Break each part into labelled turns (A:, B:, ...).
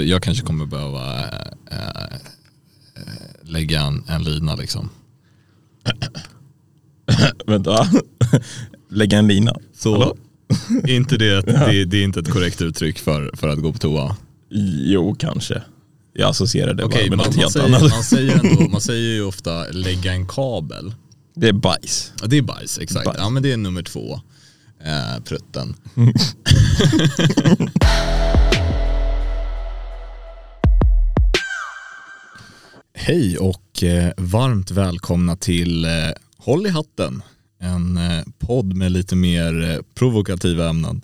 A: Så jag kanske kommer behöva äh, lägga en, en lina liksom.
B: Vänta, lägga en lina.
A: Så
B: Hallå?
A: inte det, det, det är inte ett korrekt uttryck för, för att gå på toa.
B: Jo, kanske. Jag associerar det
A: Okej,
B: bara med
A: man,
B: något
A: man,
B: helt
A: säger,
B: annat.
A: man, säger ändå, man säger ju ofta lägga en kabel.
B: Det är bajs.
A: Ja, det är bajs, exakt.
B: Bajs.
A: Ja men det är nummer två. Eh, prutten. Hej och eh, varmt välkomna till eh, Håll i hatten. En eh, podd med lite mer provokativa ämnen.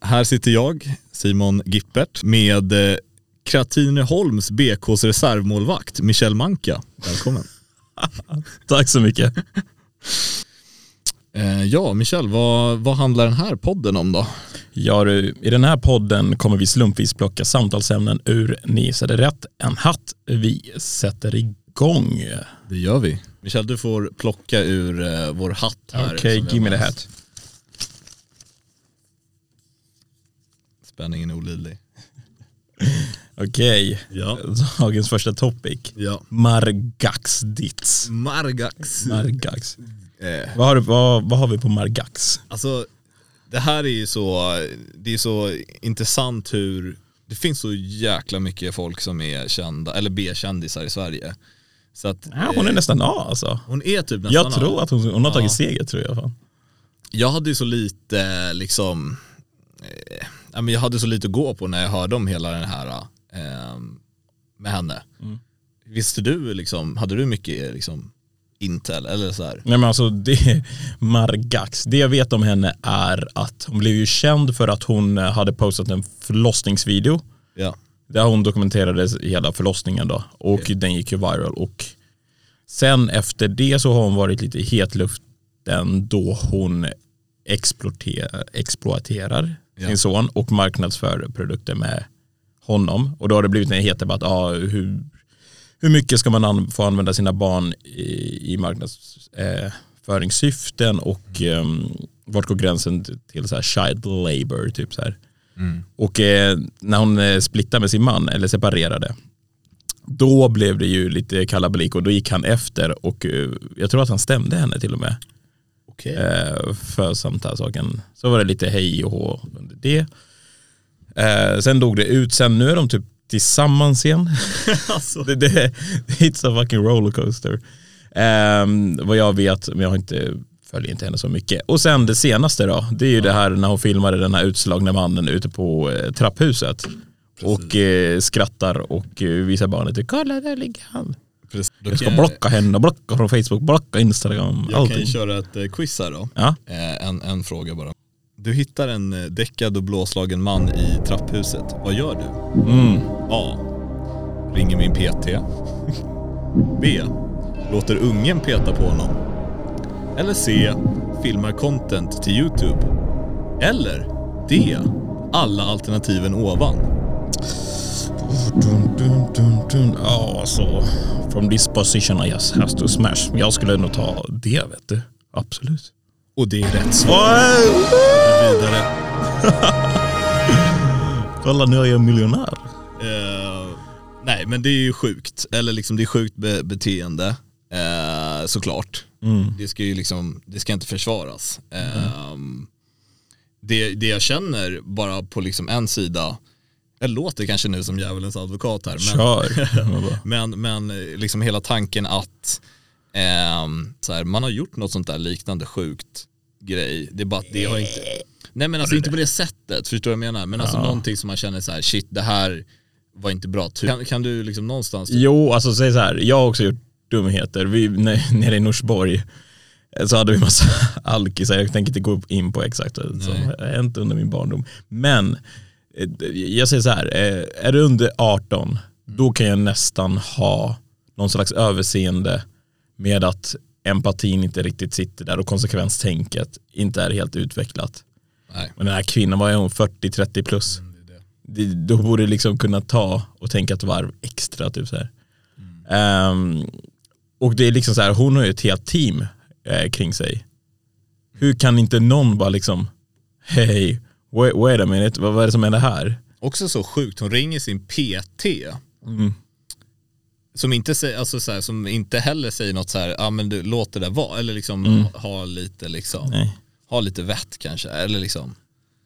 A: Här sitter jag, Simon Gippert, med eh, Kratineholms BKs reservmålvakt, Michel Manka. Välkommen.
B: Tack så mycket.
A: Ja, Michel, vad, vad handlar den här podden om då?
B: Ja, du, I den här podden kommer vi slumpvis plocka samtalsämnen ur Ni gissade rätt, en hatt. Vi sätter igång.
A: Det gör vi. Michel, du får plocka ur eh, vår hatt här.
B: Okej,
A: vi
B: give me the hat.
A: Spänningen är olidlig.
B: Okej,
A: Ja.
B: dagens första topic.
A: ja.
B: Margaxdits.
A: Margax.
B: Margax.
A: Eh,
B: Vad har, du, vad, vad har vi på Margax?
A: alltså, det här är ju så, det är så intressant hur, det finns så jäkla mycket folk som är kända, eller B-kändisar i Sverige. Så att,
B: Ja, hon är
A: eh,
B: nästan A alltså.
A: hon är typ nästan
B: Jag tror att hon, hon har tagit
A: Ja.
B: seger tror jag. Fan.
A: jag hade ju så lite liksom, eh, jag hade så lite att gå på när jag hörde om hela den här eh, med henne.
B: Mm.
A: Visste du liksom, hade du mycket liksom intel eller så här?
B: Nej men alltså det Margax, det jag vet om henne är att hon blev ju känd för att hon eh, hade postat en förlossningsvideo
A: Ja.
B: där hon dokumenterade hela förlossningen då och
A: Okej.
B: den gick ju viral och sen efter det så har hon varit lite i hetluften då hon exploaterar, exploaterar
A: Ja.
B: sin son och marknadsför produkter med honom och då har det blivit en het debatt, ja, hur, hur mycket ska man an, få använda sina barn i, i marknadsföringssyften och um, vart går gränsen till, så här child labor typ så här.
A: Mm.
B: Och eh, när hon eh, splittade med sin man, eller separerade, då blev det ju lite kalabalik och då gick han efter och eh, jag tror att han stämde henne till och med
A: Okej.
B: eh, för samtalssaken. Så var det lite hej och hå under det. Eh, sen dog det ut, sen nu är de typ tillsammans igen.
A: alltså.
B: det, det, it's a fucking rollercoaster. Um, vad jag vet, men jag har inte, följer inte henne så mycket. Och sen det senaste då, det är ju det här när hon filmade den här utslagna mannen ute på eh, trapphuset. Och eh, skrattar och eh, visar barnet, kolla där ligger han.
A: Precis. Då
B: Jag ska
A: kan
B: blocka henne, blocka från Facebook, blocka Instagram,
A: Jag kan
B: allting.
A: ju köra ett eh, quiz här då.
B: Ja.
A: Eh, en, en fråga bara. Du hittar en eh, däckad och blåslagen man i trapphuset. Vad gör du?
B: Mm.
A: A. Ringer min PT. B. Låter ungen peta på honom. Eller C. Filmar content till YouTube. Eller D. Alla alternativen ovan.
B: Dun, dun, dun, dun. Ja, så from this position I just has to smash. Jag skulle nog ta det, vet du. Absolut.
A: Och det är rätt svar. Vidare.
B: Kolla, nu är jag miljonär.
A: Eh, nej men det är ju sjukt, eller liksom det är sjukt be beteende eh, såklart.
B: Mm.
A: Det ska ju liksom, det ska inte försvaras. Eh, det, det jag känner bara på liksom en sida, jag låter kanske nu som djävulens advokat här, men, men, men liksom hela tanken att så här, man har gjort något sånt där liknande sjukt grej, det är bara att det har inte, nej men alltså inte på det sättet, förstår du vad jag menar? Men alltså någonting som man känner så här, shit det här var inte bra, kan, kan du liksom någonstans
B: Jo, alltså säg så här. Jag har också gjort dumheter. Vi, ne- nere i Norsborg så hade vi massa alkisar. Jag tänker inte gå in på exakt vad som hänt under min barndom. Men eh, jag säger så här. eh, Är du under 18 då kan jag nästan ha någon slags överseende med att empatin inte riktigt sitter där och konsekvenstänket inte är helt utvecklat.
A: Nej.
B: Men den här kvinnan var hon 40-30 plus. Det, då borde liksom kunna ta och tänka ett varv extra. Typ så här. Ehm, och det är liksom så här, hon har ju ett helt team eh, kring sig. Hur kan inte någon bara liksom, hej, wait, wait a minute, vad, vad är det som händer här?
A: också så sjukt, hon ringer sin PT.
B: Mm.
A: Som inte, säger, alltså så här, som inte heller säger något så här, ja men du, låt det där vara. Eller liksom ha, ha lite liksom,
B: Nej.
A: ha lite vett kanske. Eller liksom,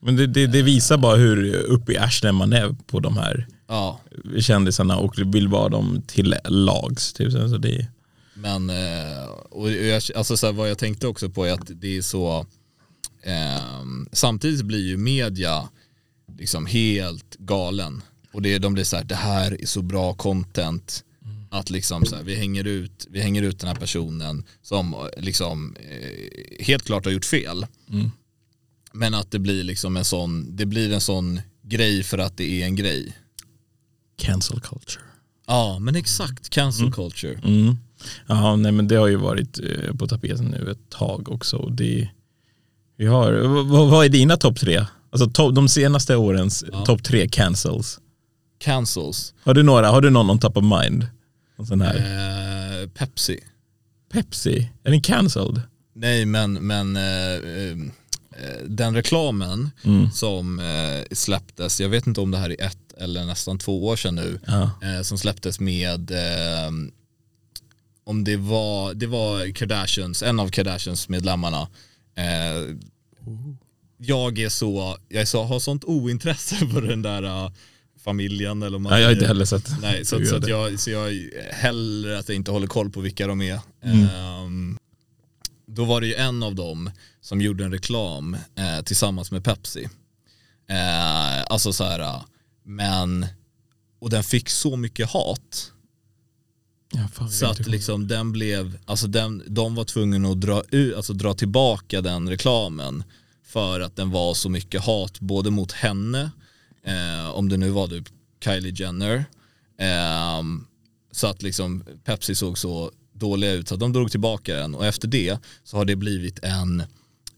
B: Men det, det, det visar bara hur uppe i arslet man är på de här
A: ja.
B: kändisarna och vill vara dem till lags. Typ. Så det,
A: Men, eh, och jag, alltså så här, vad jag tänkte också på är att det är så, eh, samtidigt blir ju media liksom helt galen. Och det, de blir så här, det här är så bra content. Att liksom så här, vi, hänger ut, vi hänger ut den här personen som liksom eh, helt klart har gjort fel.
B: Mm.
A: Men att det blir liksom en sån, det blir en sån grej för att det är en grej.
B: cancel culture.
A: Ja men exakt, cancel culture.
B: Mm. Ja, nej men det har ju varit eh, på tapeten nu ett tag också. Det, vi har, vad, vad är dina topp tre? Alltså to, de senaste årens
A: Ja.
B: topp tre cancels.
A: Cancels.
B: Har du några? Har du någon on top of mind? En sån här.
A: Eh, Pepsi.
B: Pepsi, är den cancelled?
A: Nej men, men eh, eh, den reklamen
B: Mm.
A: som eh, släpptes, jag vet inte om det här är ett eller nästan två år sedan nu,
B: Ja.
A: eh, som släpptes med eh, om det var, det var Kardashians, en av Kardashians medlemmarna. Eh, jag är så, jag är så, har sånt ointresse för den där eh, familjen eller man
B: Nej, jag har inte heller sett.
A: Nej, så, så, att jag, så jag hellre att jag inte håller koll på vilka de är.
B: Mm.
A: Ehm, då var det ju en av dem som gjorde en reklam eh, tillsammans med Pepsi. Eh, alltså så här, men, och den fick så mycket hat
B: Ja, fan,
A: så att liksom den blev, alltså den, de var tvungna att dra, ut, alltså dra tillbaka den reklamen för att den var så mycket hat både mot henne, eh, om det nu var typ Kylie Jenner, ehm, så att liksom Pepsi såg så dåliga ut så att de drog tillbaka den och efter det så har det blivit en,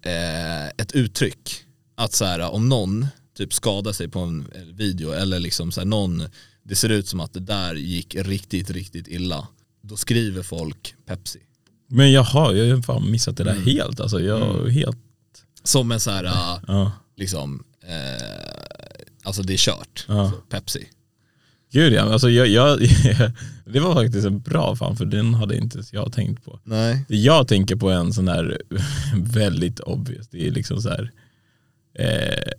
A: eh, ett uttryck att så här, om någon typ skadar sig på en video eller liksom så här, någon, det ser ut som att det där gick riktigt, riktigt illa. Då skriver folk Pepsi.
B: Men jaha, jag har fan missat det där
A: Mm.
B: helt. Alltså, jag helt,
A: Som en så här,
B: ja.
A: liksom, eh, alltså det är kört.
B: Ja.
A: Så, Pepsi.
B: Gud ja, alltså jag, jag, det var faktiskt en bra fan för den hade inte jag tänkt på.
A: Nej.
B: Det jag tänker på är en sån här väldigt obvious, det är liksom så här eh,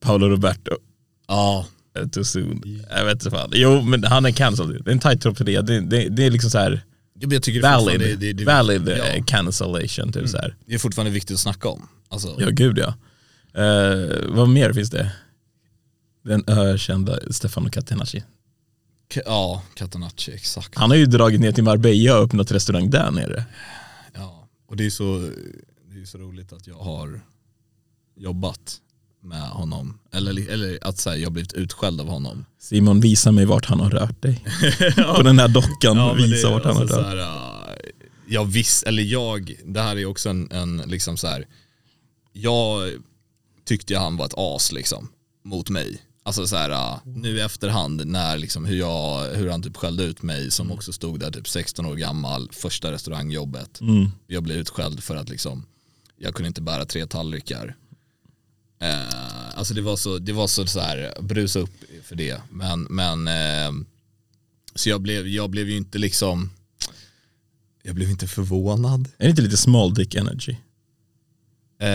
B: Paolo Roberto,
A: Ja.
B: too soon. Jag vet inte fan. Jo men han är cancelled, det är en tight topp för det. Det, det. det är liksom så här valid,
A: det, det, det,
B: valid eh,
A: ja. Mm.
B: cancellation typ så här.
A: det är fortfarande viktigt att snacka om. Alltså,
B: Ja gud ja. Eh, vad mer finns det? Den ökända Stefano Catenacci.
A: K- ja, Catenacci, exakt.
B: Han har ju dragit ner till Marbella och öppnat restaurang där nere.
A: Ja, och det är så, det är så roligt att jag har jobbat med honom. Eller, eller att så här, jag har blivit utskälld av honom.
B: Simon visa mig vart han har rört dig. På den här dockan,
A: men
B: visa
A: det-
B: vart han har
A: alltså,
B: rört
A: äh, Jag visst, eller jag, det här är också en, en liksom så här. Jag tyckte han var ett as liksom, mot mig. Alltså så här, äh, nu i efterhand när liksom hur, jag, hur han typ skällde ut mig som också stod där typ 16 år gammal, första restaurangjobbet.
B: Mm.
A: Jag blev utskälld för att liksom, jag kunde inte bära tre tallrikar. Eh, alltså det var så, det var så, så här, brusa upp för det. Men, men eh, så jag blev, jag blev ju inte liksom, jag blev inte förvånad.
B: Är det inte lite small dick energy?
A: Eh,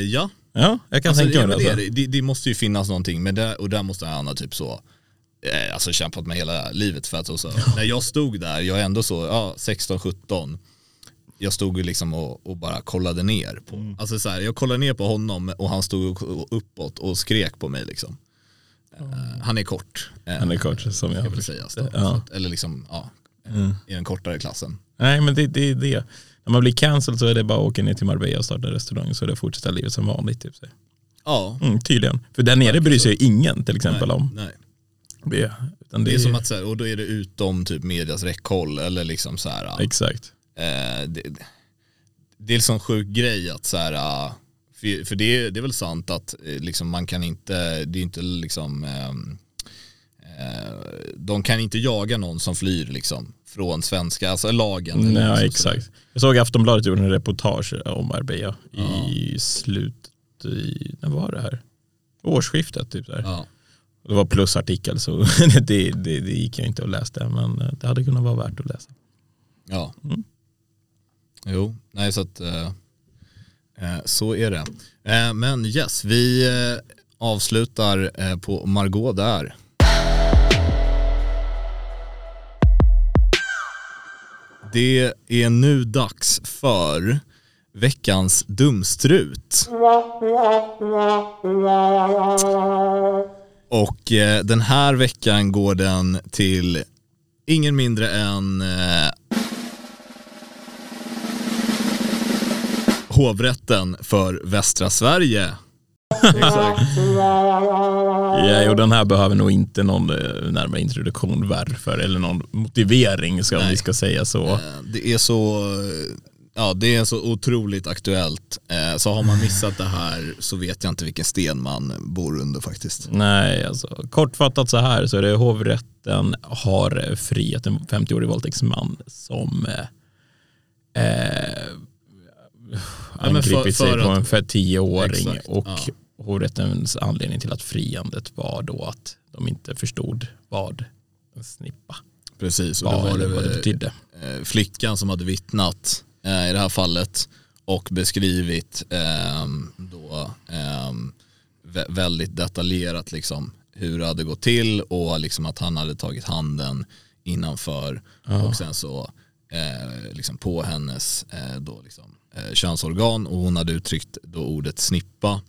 A: ja,
B: Ja, jag kan
A: alltså,
B: tänka
A: ja,
B: mig
A: men
B: det.
A: det,
B: Alltså.
A: det. det, det måste ju finnas någonting, men det, och där måste han ha typ så, eh, alltså kämpat med hela livet för att så, så, när jag stod där, jag är ändå så, ja 16-17, jag stod ju liksom och, och bara kollade ner på,
B: Mm.
A: alltså så här, jag kollade ner på honom och han stod uppåt och skrek på mig liksom. Eh, han är kort. eh,
B: Han är kort, som jag det.
A: då.
B: Ja.
A: Eller liksom, ja,
B: Mm.
A: i den kortare klassen.
B: Nej men det, det är det. När man blir cancelled så är det bara att åka ner till Marbella och starta en restaurang så är det fortsätta livet som vanligt. Typ. så.
A: Ja,
B: Mm, tydligen. För där nere bryr sig ju ingen till exempel
A: nej,
B: om
A: nej.
B: det. Det,
A: Det är som att så här, och då är det utom typ medias räckhåll eller liksom så här,
B: Exakt.
A: Eh, det, det är en sån sjuk grej att så här, ah, för, för det, är- det är väl sant att eh, liksom, man kan inte, det är inte liksom, eh, de kan inte jaga någon som flyr liksom från svenska, alltså lagen.
B: Nej,
A: liksom
B: exakt. Jag såg Aftonbladet gjorde en reportage om Marbella i slutet, i, när var det här? Årsskiftet typ där.
A: Ja.
B: Det var plusartikel så det, det, det gick jag inte att läsa men eh, det hade kunnat vara värt att läsa.
A: Ja.
B: Mm.
A: Jo, nej så att eh, eh, så är det. Eh, men yes, vi eh, avslutar eh, på Margot där. Det är nu dags för veckans dumstrut. Och eh, den här veckan går den till ingen mindre än eh, hovrätten för västra Sverige. Exakt.
B: Ja, och den här behöver nog inte någon eh, närmare introduktion varför eller någon motivering ska
A: Nej.
B: vi ska säga så.
A: Eh, Det är så, ja det är så otroligt aktuellt. Eh, Så har man missat det här så vet jag inte vilken sten man bor under faktiskt.
B: Nej, alltså kortfattat så här så är det hovrätten har friat en 50-årig våldtäktsman som eh, angripit sig
A: för
B: på en för tioåring
A: Exakt,
B: och
A: ja.
B: Hovrättens anledning till att friandet var då att de inte förstod vad en snippa
A: Precis, och då
B: var
A: var
B: eller vad det
A: det
B: betydde.
A: eh, flickan som hade vittnat eh, i det här fallet och beskrivit ehm, då vä- väldigt detaljerat liksom hur det hade gått till och liksom att han hade tagit handen innanför och sen så eh, liksom på hennes eh, då liksom, eh, könsorgan och hon hade uttryckt då ordet snippa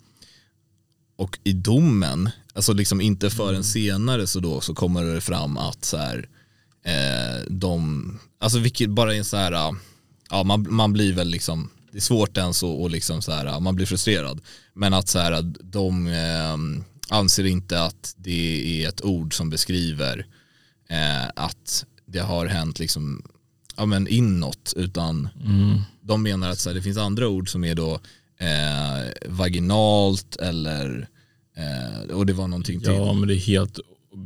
A: och i domen, alltså liksom inte förrän senare så då så kommer det fram att så här, eh, de, alltså vilket bara är en så här, ah, ja man, man blir väl liksom, det är svårt ens att och liksom så här, ah, man blir frustrerad. Men att så här, de eh, anser inte att det är ett ord som beskriver eh, att det har hänt liksom, ja men inåt, utan de menar att så här, det finns andra ord som är då eh, vaginalt eller eh, och det var någonting till.
B: Ja, men det är helt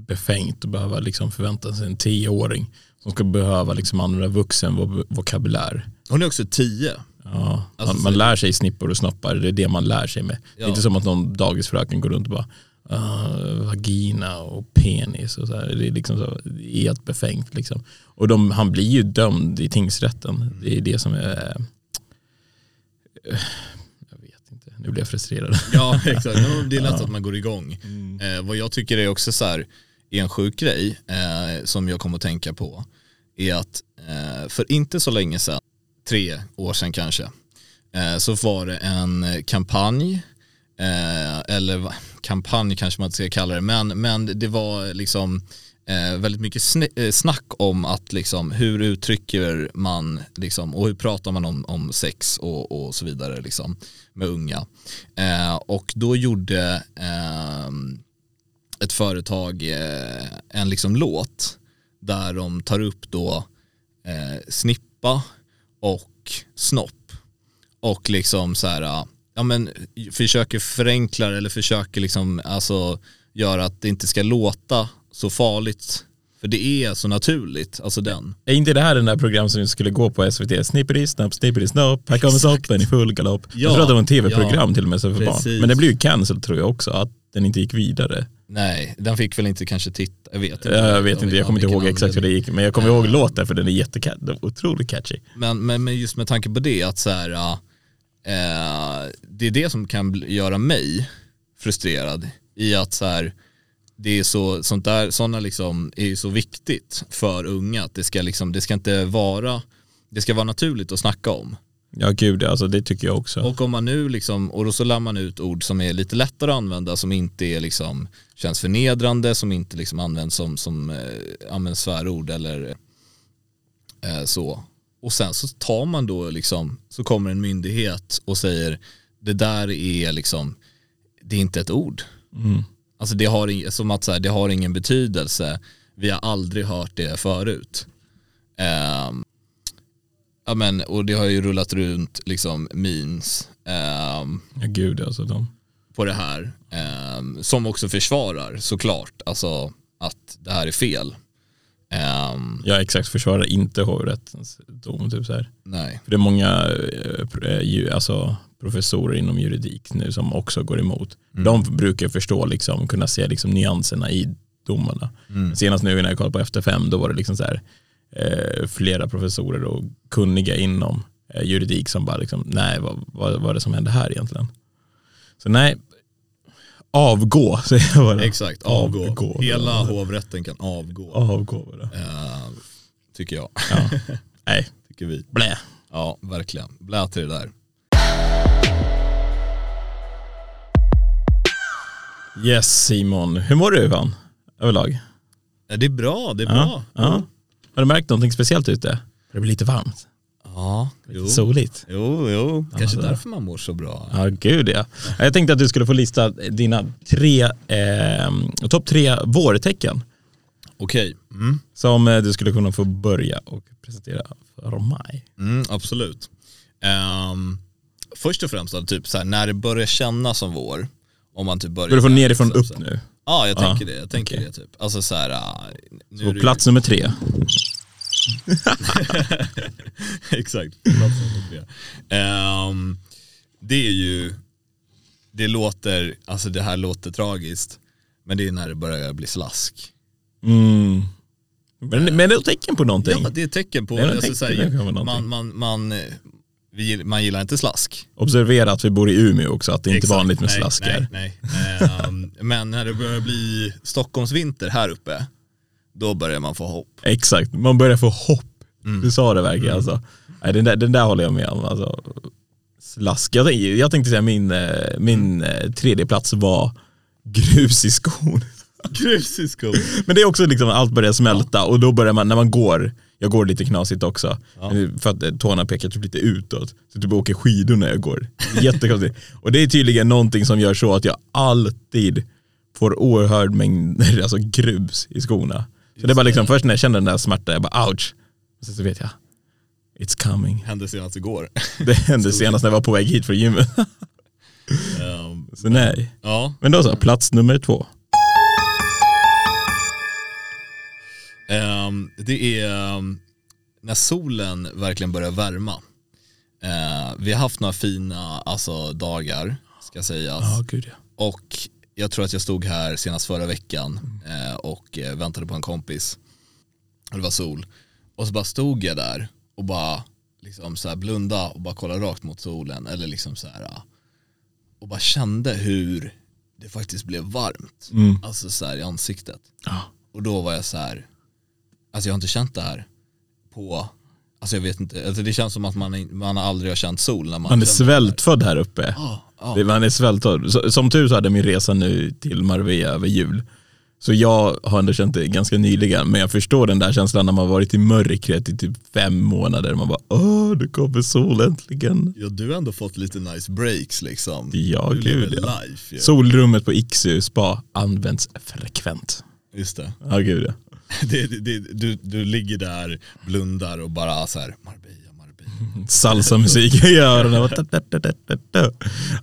B: befängt att behöva liksom förvänta sig en tioåring som ska behöva liksom använda vuxen vok- vokabulär.
A: Hon är också tio.
B: Ja,
A: Alltså,
B: man, man lär sig snippor och snoppar, det är det man lär sig med. Det är
A: Ja.
B: inte som att någon dagisfröken går runt och bara "Ah, vagina och penis och så här. Det är liksom så, helt befängt liksom. Och de, han blir ju dömd i tingsrätten. Det är det som är eh, jag vet inte, nu blir jag frustrerad.
A: Ja exakt, Ja, det är lätt att man går igång. Eh, vad jag tycker är också så här, är en sjuk grej eh, som jag kommer att tänka på är att eh, för inte så länge sedan, tre år sedan kanske, eh, så var det en kampanj eh, eller kampanj kanske man inte ska kalla det, men, men det var liksom eh, väldigt mycket sn- eh, snack om att liksom, hur uttrycker man liksom, och hur pratar man om, om sex och, och så vidare liksom, med unga. Eh, och då gjorde eh, ett företag eh, en liksom låt där de tar upp då eh, snippa och snopp och liksom så här, eh, ja men försöker förenkla det eller försöker liksom alltså göra att det inte ska låta så farligt. För det är så naturligt, alltså den.
B: Är inte det här den där program som skulle gå på SVT? Snipperi snapp, snipperi snopp, här kommer snoppen i full galopp.
A: Ja,
B: jag tror att det var en tv-program
A: ja,
B: till och med för barn.
A: precis.
B: Men det blev ju cancel tror jag också, att den inte gick vidare.
A: Nej, den fick väl inte kanske titta, jag vet inte.
B: Jag vet inte, jag kommer inte ihåg exakt hur det gick, men jag kommer ihåg låten för den är är otroligt catchy.
A: Men, men, men just med tanke på det att så här, eh, det är det som kan göra mig frustrerad i att så här, det är så, sånt där, sådana liksom är ju så viktigt för unga att det ska liksom, det ska inte vara, det ska vara naturligt att snacka om.
B: Ja gud, alltså det tycker jag också.
A: Och om man nu liksom, och då så lär man ut ord som är lite lättare att använda, som inte är liksom, känns förnedrande, som inte liksom används som, som eh, används svärord eller eh, så. Och sen så tar man då liksom, så kommer en myndighet och säger det där är liksom, det är inte ett ord.
B: Mm.
A: Alltså det har, som att så här, det har ingen betydelse, vi har aldrig hört det förut. Ehm, ja men, och det har ju rullat runt liksom memes ehm,
B: Ja gud alltså de.
A: på det här. ehm, som också försvarar såklart, alltså att det här är fel. Ehm,
B: Ja exakt, försvarar inte hovrättens dom. Typ så här.
A: Nej.
B: För det är många eh, eh, alltså, professorer inom juridik nu som också går emot.
A: Mm.
B: De brukar förstå, liksom, kunna se liksom, nyanserna i domarna.
A: Mm.
B: Senast nu när jag kollade på Efter fem, då var det liksom så här, eh, flera professorer och kunniga inom eh, juridik som bara liksom, nej vad, vad, vad är det som hände här egentligen? Så nej, avgå säger jag bara.
A: Exakt, avgå.
B: Avgå.
A: Hela hovrätten kan avgå.
B: Avgå bara.
A: Eh, tycker jag.
B: Ja. nej,
A: tycker vi.
B: blä.
A: Ja, verkligen. Blä till det där.
B: Yes Simon, hur mår du Ivan? Överlag?
A: Ja, det är bra, det är
B: Ja,
A: bra.
B: ja. Har du märkt någonting speciellt ute? Det blir lite varmt,
A: Ja, jo.
B: soligt.
A: Jo, jo. Kanske
B: så.
A: därför man mår så bra.
B: Ja, gud ja. Jag tänkte att du skulle få lista dina tre, eh, topp tre vårtecken
A: Okej. Mm.
B: som eh, du skulle kunna få börja och presentera för mig.
A: Mm, absolut. Ehm, först och främst då, typ så här, när det börjar kännas som vår, om man typ börjar...
B: Börjar du få
A: så här,
B: nerifrån
A: liksom,
B: upp
A: så
B: nu?
A: Ja, jag
B: Ja,
A: tänker det. Jag tänker
B: okej.
A: det typ. Alltså så här, ah, nu
B: Så plats nummer tre.
A: Exakt. Ehm, det är ju, det låter, alltså det här låter tragiskt, men det är när det börjar bli slask.
B: Mm. Men, men det är ett tecken på någonting.
A: Ja, det är ett tecken på,
B: Det är
A: alltså, så
B: tecken
A: här, man, man, man, vi, man gillar inte slask.
B: Observera att vi bor i Umeå också, att det är inte
A: Exakt.
B: vanligt med
A: nej,
B: slask här.
A: Nej, nej. Ehm, men när det börjar bli Stockholmsvinter här uppe, då börjar man få hopp.
B: Exakt, man börjar få hopp.
A: Mm.
B: Du sa det verkligen alltså. Nej, den, där, den där håller jag med om. Alltså, slask. Jag, tänkte- jag tänkte säga min, eh, min eh, tredje plats var grus i skon.
A: Grus i skon.
B: Men det är också liksom allt börjar smälta och då börjar man, när man går, jag går lite knasigt också, för att eh, tårna pekar typ lite utåt. Så typ åker skidor när jag går. Jättekonstigt. och det är tydligen någonting som gör så att jag alltid får oerhörd mängd alltså grus i skorna. Så det bara liksom, först när jag känner den där smärtan, jag bara ouch. Och sen så vet jag, it's coming.
A: Hände senast igår.
B: Det hände senast när jag var på väg hit från gymmet.
A: Ehm,
B: Så nej.
A: ja,
B: Men då så, plats nummer två.
A: Ehm, det är ehm, när solen verkligen börjar värma. Eh, vi har haft några fina alltså, dagar, ska sägas.
B: Ja, gud ja.
A: Och jag tror att jag stod här senast förra veckan eh, och eh, väntade på en kompis. Och det var sol. Och så bara stod jag där och bara liksom så här blunda och bara kolla rakt mot solen. Eller liksom så här, ah, och bara kände hur det faktiskt blev varmt.
B: Mm.
A: Alltså så här i ansiktet.
B: Ja.
A: Och då var jag så här, alltså jag har inte känt det här på, alltså jag vet inte, alltså det känns som att man, man aldrig har känt sol när man
B: Man är svältfödd här uppe.
A: Ja, ja.
B: Det- Man är svältfödd. Som tur så hade min resa nu till Marbella över jul. Så jag har ändå känt det ganska nyligen, men jag förstår den där känslan när man varit i mörkret i typ fem månader. Man bara, åh, det kommer sol äntligen.
A: Ja du har ändå fått lite nice breaks liksom.
B: Ja,
A: du
B: gud ja.
A: life ju.
B: Solrummet på Iksu spa används frekvent.
A: Just det.
B: Ja, gud ja.
A: det, det, du, du ligger där, blundar och bara så här, Marbella, Marbella.
B: Salsa-musik i öronen.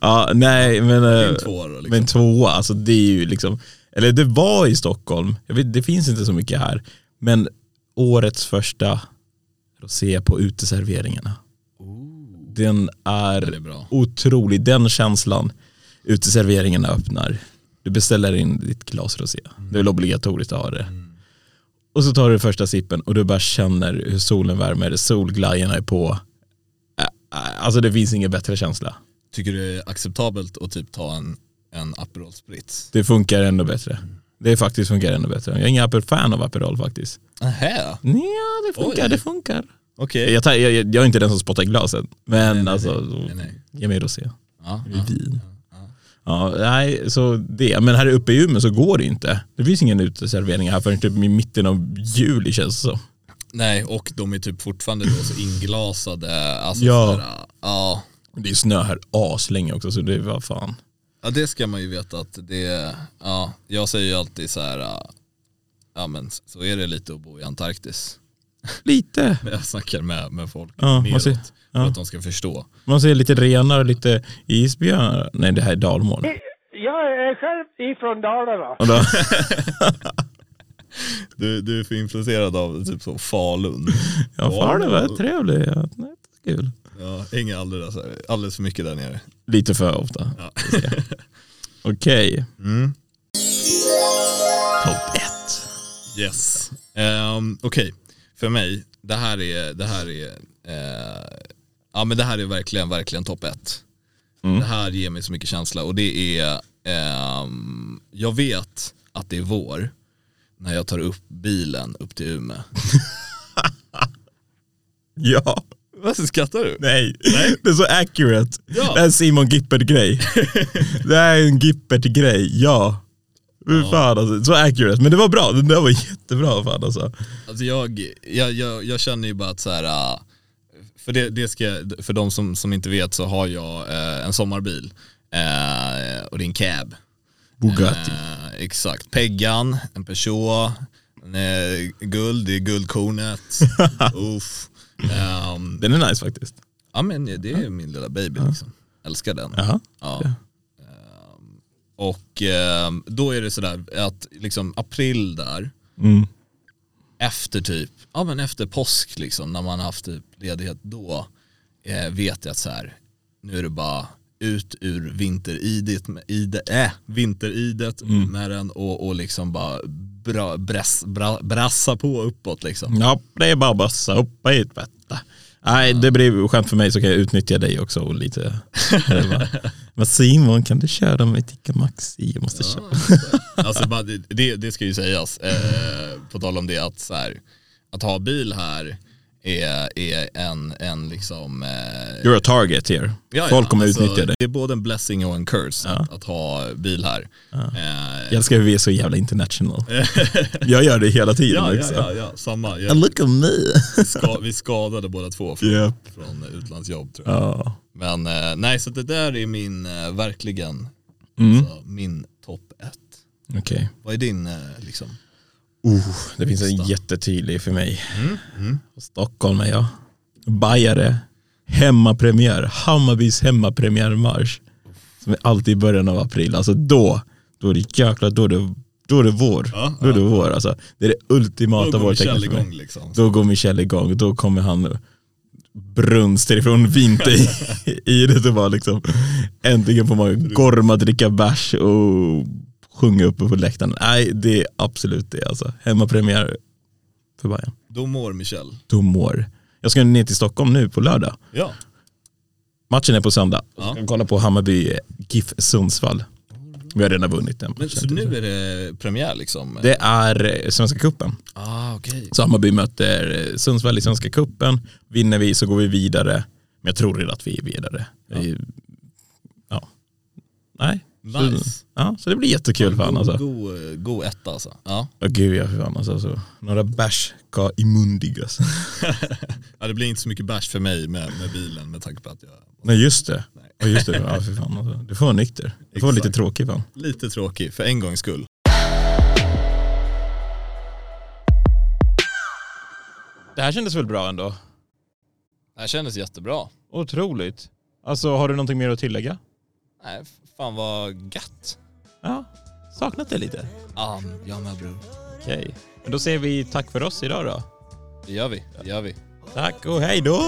B: Ja, nej, men... eh,
A: Din tvåa då liksom.
B: Men tvåa, alltså det är ju liksom, eller det var i Stockholm, vet, det finns inte så mycket här, men årets första rosé på uteserveringarna. Den är,
A: Den är bra.
B: otrolig, den känslan uteserveringarna öppnar. Du beställer in ditt glas rosé, det är väl obligatoriskt att ha det. Och så tar du första sippen och du bara känner hur solen värmer, solglajjorna är på. Alltså det finns ingen bättre känsla.
A: Tycker du det är acceptabelt att typ ta en, en Aperol Spritz?
B: Det funkar ännu bättre. Det faktiskt funkar ännu bättre. Jag är ingen fan av Aperol faktiskt.
A: Nähä,
B: Ja, det funkar,
A: Oj.
B: det funkar.
A: okej.
B: Jag, tar, jag, jag är inte den som spottar i glaset, men
A: Nej, nej,
B: alltså,
A: nej, nej.
B: ge mig rosé.
A: Ja, ja.
B: vin. Ja, nej, så det. Men här uppe i Umeå så går det inte. Det finns ingen uteservering här förrän typ i mitten av juli känns det som.
A: Nej, och de är typ fortfarande då så inglasade. Alltså
B: Ja.
A: så här, ja.
B: Det är snö här aslänge också så det var fan.
A: ja, det ska man ju veta att det, ja, jag säger ju alltid så här, ja men så är det lite att bo i Antarktis.
B: Lite.
A: Jag snackar med, med folk
B: Ja,
A: neråt,
B: ser-
A: för
B: ja.
A: att de ska förstå.
B: Man ser lite renar och lite isbjörnar. Nej det här är dalmål.
C: Jag är själv ifrån Dalarna.
A: Du, du är för influerad av typ så Falun.
B: Ja, det var trevligt. Ja, nej, det är kul.
A: Ja, hänger alldeles, alldeles för mycket där nere.
B: Lite för ofta.
A: Ja.
B: Okej,
A: Mm.
B: topp ett.
A: Yes. Um, Okej, för mig, det här är, det här är, eh, ja men det här är verkligen, verkligen topp ett.
B: Mm.
A: Det här ger mig så mycket känsla och det är, ehm, jag vet att det är vår när jag tar upp bilen upp till Umeå.
B: Ja.
A: Varför skrattar du?
B: Nej. det är så accurate.
A: Ja.
B: Det är en Simon Gippert-grej. det är en Gippert-grej, ja. Fy Fan alltså, så accurate. Men det var bra, den där var jättebra fan alltså.
A: Alltså jag, jag, jag, jag känner ju bara att så här, ah, för, det, det ska, för de som, som inte vet så har jag eh, en sommarbil eh, och det är en cab.
B: Bugatti.
A: Eh, exakt, Peggan, en Peugeot, en, eh, guld, det är guldkornet. Uff. Ehm,
B: Den är nice faktiskt.
A: ja men det är min lilla baby liksom. Älskar den.
B: Jaha.
A: Ja. Ehm, och ehm, då är det sådär att liksom april där,
B: Mm.
A: Efter typ, ja men efter påsk liksom, när man har haft typ ledighet då, eh, vet jag att så här, nu är det bara ut ur vinteridet, med- ide, äh, vinteridet med den och, och liksom bara bra, bräs, bra, brassa på uppåt liksom.
B: Ja, det är bara att bassa upp ett bätta. Nej, det blir skönt för mig så kan jag utnyttja dig också och lite. Men Simon, kan du köra mig till Maxi? Jag måste köra.
A: Alltså det, det ska ju sägas, eh, på tal om det att så här, att ha bil här är, är en, en liksom eh,
B: You're a target here.
A: Ja,
B: Folk
A: ja,
B: kommer
A: alltså,
B: utnyttja det.
A: Det är både en blessing och en curse att, att ha bil här. Eh,
B: Jag älskar hur vi är så jävla international. jag gör det hela tiden
A: ja, ja,
B: också.
A: ja, ja, samma. Jag,
B: Look at me.
A: ska, vi skadade båda två från,
B: Japp.
A: från utlandsjobb tror jag.
B: Ja.
A: Men eh, nej, så det där är min, eh, verkligen,
B: Mm.
A: alltså, min topp ett.
B: Okej.
A: Vad är din eh, liksom?
B: Oh, det finns en jättetydlig för mig. Stockholm är jag. Bajare. Hemmapremiär. Hammarbys hemmapremiärmarsch. Som är alltid i början av april. Alltså då, då är det jäklar, då är det, då är det vår.
A: Ja,
B: då är det vår alltså. Det är det ultimata
A: Då går
B: vårtecknet för mig.
A: liksom.
B: Då går Michelle igång, då kommer han brunster ifrån vinter i, i det och bara liksom äntligen får man gorma, dricka bärs och sjunga uppe på läktaren. Nej, det är absolut det alltså. Hemmapremiär för Bayern.
A: Då mår Michelle.
B: Då mår. Jag ska ner till Stockholm nu på lördag.
A: Ja.
B: Matchen är på söndag.
A: Ja.
B: Jag ska kolla på Hammarby GIF Sundsvall. Vi har redan vunnit den.
A: Men, så nu är det premiär liksom?
B: Det är eh, Svenska Cupen.
A: Ah, okej.
B: Så Hammarby möter eh, Sundsvall i Svenska Cupen. Vinner vi så går vi vidare. Men jag tror redan att vi är vidare. Ja. ja. Nej.
A: Nice.
B: Ja, så det blir jättekul fan alltså.
A: God, god etta alltså. Ja.
B: Åh gud ja, för fan alltså. Så. Några bärs ska imundigas.
A: ja, det blir inte så mycket bärs för mig med, med bilen med tanke på att jag
B: Nej just det.
A: Nej.
B: Ja, just det. Ja, för fan alltså. Du får vara nykter. Du får vara lite tråkig fan.
A: lite tråkig för en gångs skull.
B: Det här kändes väl bra ändå?
A: Det här kändes jättebra.
B: Otroligt. Alltså har du någonting mer att tillägga?
A: Nej, Fan vad gött.
B: Ja, saknat det lite.
A: Ja, jag med bror.
B: Okej, okay. men då säger vi tack för oss idag då.
A: Det gör vi, det gör vi.
B: Tack och hej då!